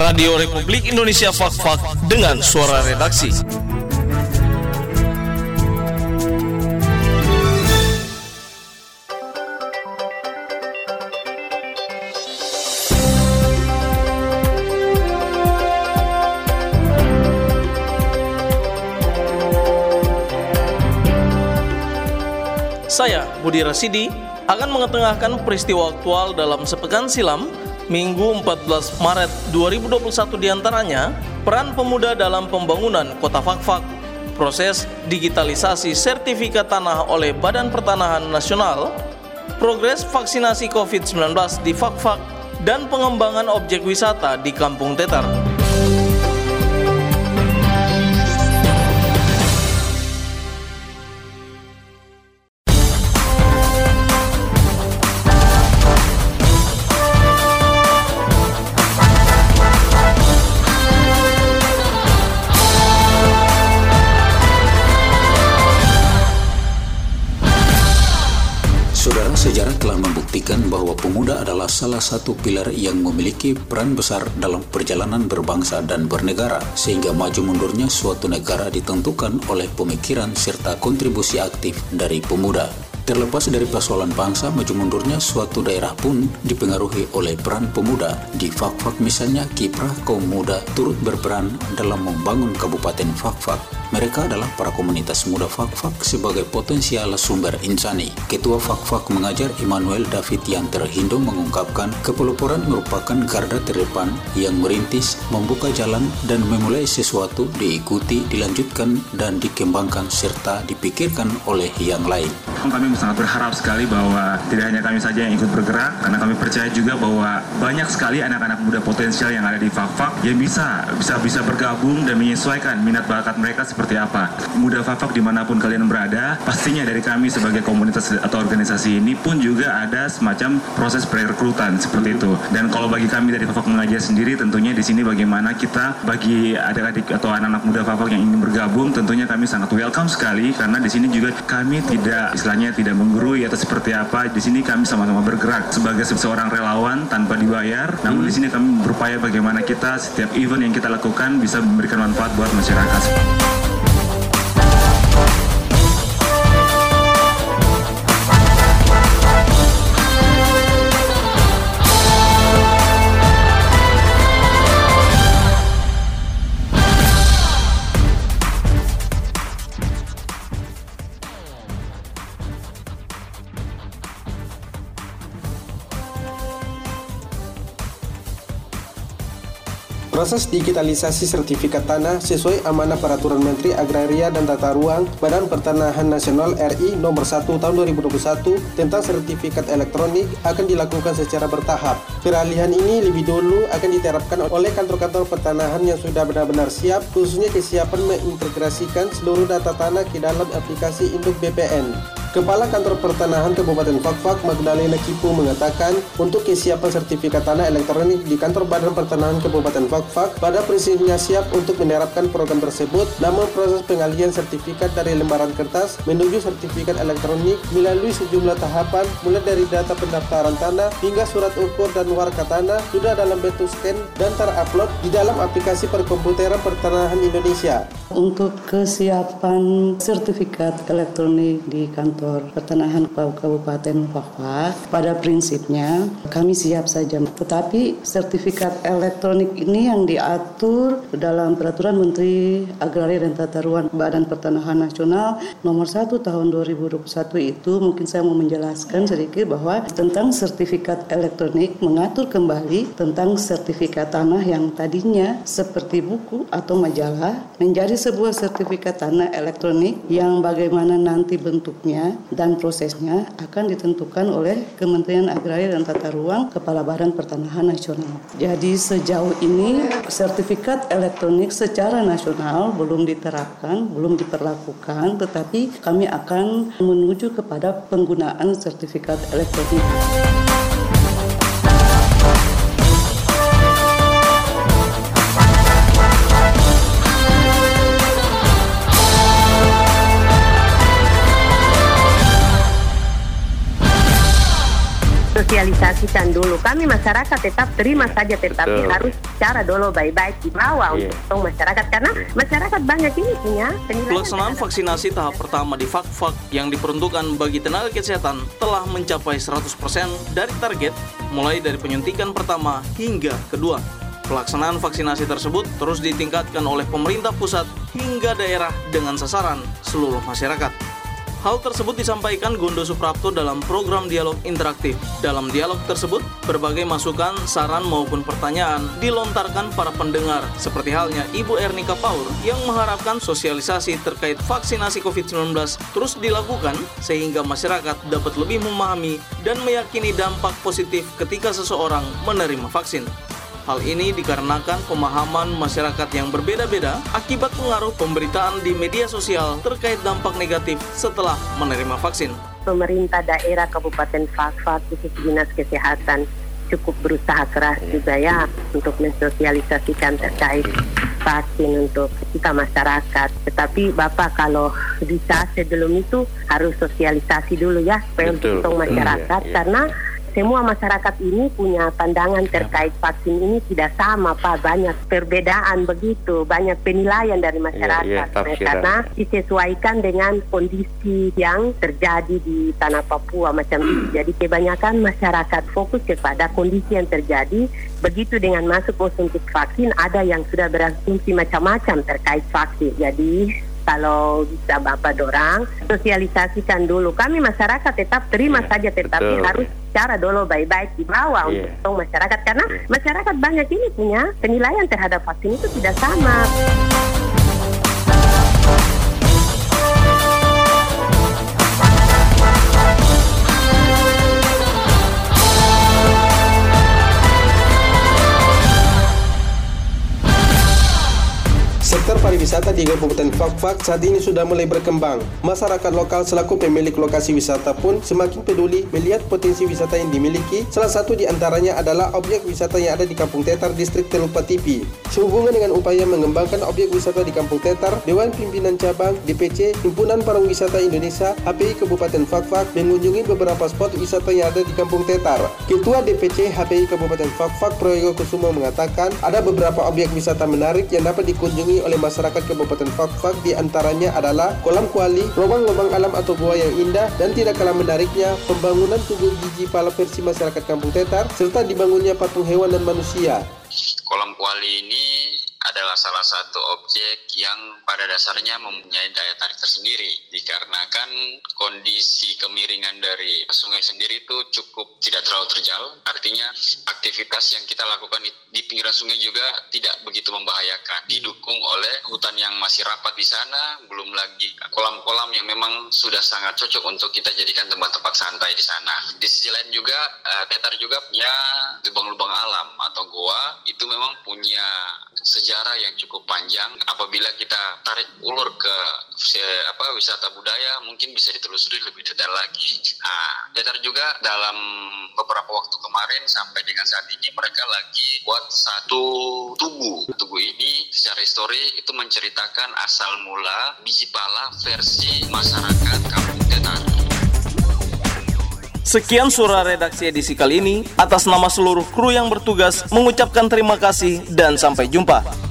Radio Republik Indonesia Fak-Fak dengan suara redaksi. Saya, Budi Rasidi, akan mengetengahkan peristiwa aktual dalam sepekan silam, Minggu 14 Maret 2021 di antaranya, peran pemuda dalam pembangunan kota Fakfak, proses digitalisasi sertifikat tanah oleh Badan Pertanahan Nasional, progres vaksinasi COVID-19 di Fakfak, dan pengembangan objek wisata di Kampung Tetar. Membuktikan bahwa pemuda adalah salah satu pilar yang memiliki peran besar dalam perjalanan berbangsa dan bernegara, sehingga maju mundurnya suatu negara ditentukan oleh pemikiran serta kontribusi aktif dari pemuda. Terlepas dari persoalan bangsa, maju mundurnya suatu daerah pun dipengaruhi oleh peran pemuda. Di Fakfak misalnya, kiprah kaum muda turut berperan dalam membangun Kabupaten Fakfak. Mereka adalah para komunitas muda Fakfak sebagai potensial sumber insani. Ketua Fakfak mengajar Immanuel David yang terhindo mengungkapkan kepeloporan merupakan garda terdepan yang merintis, membuka jalan dan memulai sesuatu diikuti, dilanjutkan dan dikembangkan serta dipikirkan oleh yang lain. Kami sangat berharap sekali bahwa tidak hanya kami saja yang ikut bergerak, karena kami percaya juga bahwa banyak sekali anak-anak muda potensial yang ada di Fakfak yang bisa bisa bisa bergabung dan menyesuaikan minat bakat mereka seperti apa. Muda Fakfak di mana pun kalian berada, pastinya dari kami sebagai komunitas atau organisasi ini pun juga ada semacam proses perekrutan seperti itu. Dan kalau bagi kami dari Fakfak mengajar sendiri, tentunya di sini bagaimana kita bagi adik-adik atau anak-anak muda Fakfak yang ingin bergabung, tentunya kami sangat welcome sekali karena di sini juga kami tidak istilahnya tidak menggurui atau seperti apa. Di sini kami sama-sama bergerak sebagai seorang relawan tanpa dibayar. Namun di sini kami berupaya bagaimana kita setiap event yang kita lakukan bisa memberikan manfaat buat masyarakat. Proses digitalisasi sertifikat tanah sesuai amanah Peraturan Menteri Agraria dan Tata Ruang Badan Pertanahan Nasional RI Nomor 1 Tahun 2021 tentang sertifikat elektronik akan dilakukan secara bertahap. Peralihan ini lebih dulu akan diterapkan oleh kantor-kantor pertanahan yang sudah benar-benar siap, khususnya kesiapan mengintegrasikan seluruh data tanah ke dalam aplikasi Induk BPN. Kepala Kantor Pertanahan Kabupaten Fakfak Magdalena Kipu mengatakan untuk kesiapan sertifikat tanah elektronik di Kantor Badan Pertanahan Kabupaten Fakfak pada prinsipnya siap untuk menerapkan program tersebut namun proses pengalihan sertifikat dari lembaran kertas menuju sertifikat elektronik melalui sejumlah tahapan mulai dari data pendaftaran tanah hingga surat ukur dan warka tanah sudah dalam bentuk scan dan terupload di dalam aplikasi perkomputeran pertanahan Indonesia. Untuk kesiapan sertifikat elektronik di kantor pertanahan Kabupaten Fakfak, pada prinsipnya kami siap saja. Tetapi sertifikat elektronik ini yang diatur dalam Peraturan Menteri Agraria dan Tata Ruang Badan Pertanahan Nasional nomor 1 tahun 2021 itu mungkin saya mau menjelaskan sedikit bahwa tentang sertifikat elektronik mengatur kembali tentang sertifikat tanah yang tadinya seperti buku atau majalah menjadi sebuah sertifikat tanah elektronik yang bagaimana nanti bentuknya dan prosesnya akan ditentukan oleh Kementerian Agraria dan Tata Ruang Kepala Badan Pertanahan Nasional. Jadi sejauh ini sertifikat elektronik secara nasional belum diterapkan, belum diperlakukan, tetapi kami akan menuju kepada penggunaan sertifikat elektronik. Sosialisasikan dulu. Kami masyarakat tetap terima yeah. saja, tetapi Betul. harus cara dulu baik-baik di bawah yeah. untuk masyarakat karena yeah. masyarakat banyak ini punya Pelaksanaan vaksinasi tahap pertama di Fakfak yang diperuntukkan bagi tenaga kesehatan telah mencapai 100% dari target mulai dari penyuntikan pertama hingga kedua. Pelaksanaan vaksinasi tersebut terus ditingkatkan oleh pemerintah pusat hingga daerah dengan sasaran seluruh masyarakat. Hal tersebut disampaikan Gondo Suprapto dalam program dialog interaktif. Dalam dialog tersebut, berbagai masukan, saran maupun pertanyaan dilontarkan para pendengar, seperti halnya Ibu Ernika Paur yang mengharapkan sosialisasi terkait vaksinasi COVID-19 terus dilakukan sehingga masyarakat dapat lebih memahami dan meyakini dampak positif ketika seseorang menerima vaksin. Hal ini dikarenakan pemahaman masyarakat yang berbeda-beda akibat pengaruh pemberitaan di media sosial terkait dampak negatif setelah menerima vaksin. Pemerintah daerah Kabupaten Fakfak khusus Dinas Kesehatan cukup berusaha keras juga ya untuk mensosialisasikan terkait vaksin untuk kita masyarakat. Tetapi Bapak kalau bisa sebelum itu harus sosialisasi dulu ya supaya untuk masyarakat hmm, ya, ya. karena semua masyarakat ini punya pandangan terkait vaksin ini tidak sama Pak. Banyak perbedaan begitu. Banyak penilaian dari iya, masyarakat. Ya, ya, karena disesuaikan dengan kondisi yang terjadi di tanah Papua macam itu jadi kebanyakan masyarakat fokus kepada kondisi yang terjadi. Begitu dengan masuk konsumsi vaksin ada yang sudah berasumsi macam-macam terkait vaksin. Jadi kalau bisa Bapak dorang sosialisasikan dulu. Kami masyarakat tetap terima yeah, saja tetapi betul. harus cara dulu baik-baik di bawah yeah. untuk masyarakat karena yeah. masyarakat banyak ini punya penilaian terhadap vaksin itu tidak sama. Pariwisata di Kabupaten Fakfak saat ini sudah mulai berkembang. Masyarakat lokal selaku pemilik lokasi wisata pun semakin peduli melihat potensi wisata yang dimiliki. Salah satu di antaranya adalah objek wisata yang ada di Kampung Tetar, Distrik Telupa TV. Sehubungan dengan upaya mengembangkan objek wisata di Kampung Tetar, Dewan Pimpinan Cabang DPC Himpunan Pariwisata Indonesia HPI Kabupaten Fakfak mengunjungi beberapa spot wisata yang ada di Kampung Tetar. Ketua DPC HPI Kabupaten Fakfak Proyego Kusumo mengatakan ada beberapa objek wisata menarik yang dapat dikunjungi oleh masyarakat Kabupaten Fakfak di antaranya adalah kolam kuali, lubang-lubang alam atau gua yang indah dan tidak kalah menariknya pembangunan tubuh gigi pala versi masyarakat Kampung Tetar serta dibangunnya patung hewan dan manusia. Kolam kuali ini adalah salah satu objek yang pada dasarnya mempunyai daya tarik tersendiri. Dikarenakan kondisi kemiringan dari sungai sendiri itu cukup tidak terlalu terjal. Artinya aktivitas yang kita lakukan di pinggiran sungai juga tidak begitu membahayakan. Didukung oleh hutan yang masih rapat di sana belum lagi kolam-kolam yang memang sudah sangat cocok untuk kita jadikan tempat-tempat santai di sana. Di sisi lain juga uh, Tetar juga punya lubang-lubang alam atau goa. Itu memang punya sejarah yang cukup panjang. Apabila kita tarik ulur ke apa wisata budaya, mungkin bisa ditelusuri lebih detail lagi. Nah, Datar juga dalam beberapa waktu kemarin sampai dengan saat ini mereka lagi buat satu tugu. Tugu ini secara histori itu menceritakan asal mula biji pala versi masyarakat Sekian surah redaksi edisi kali ini. Atas nama seluruh kru yang bertugas, mengucapkan terima kasih dan sampai jumpa.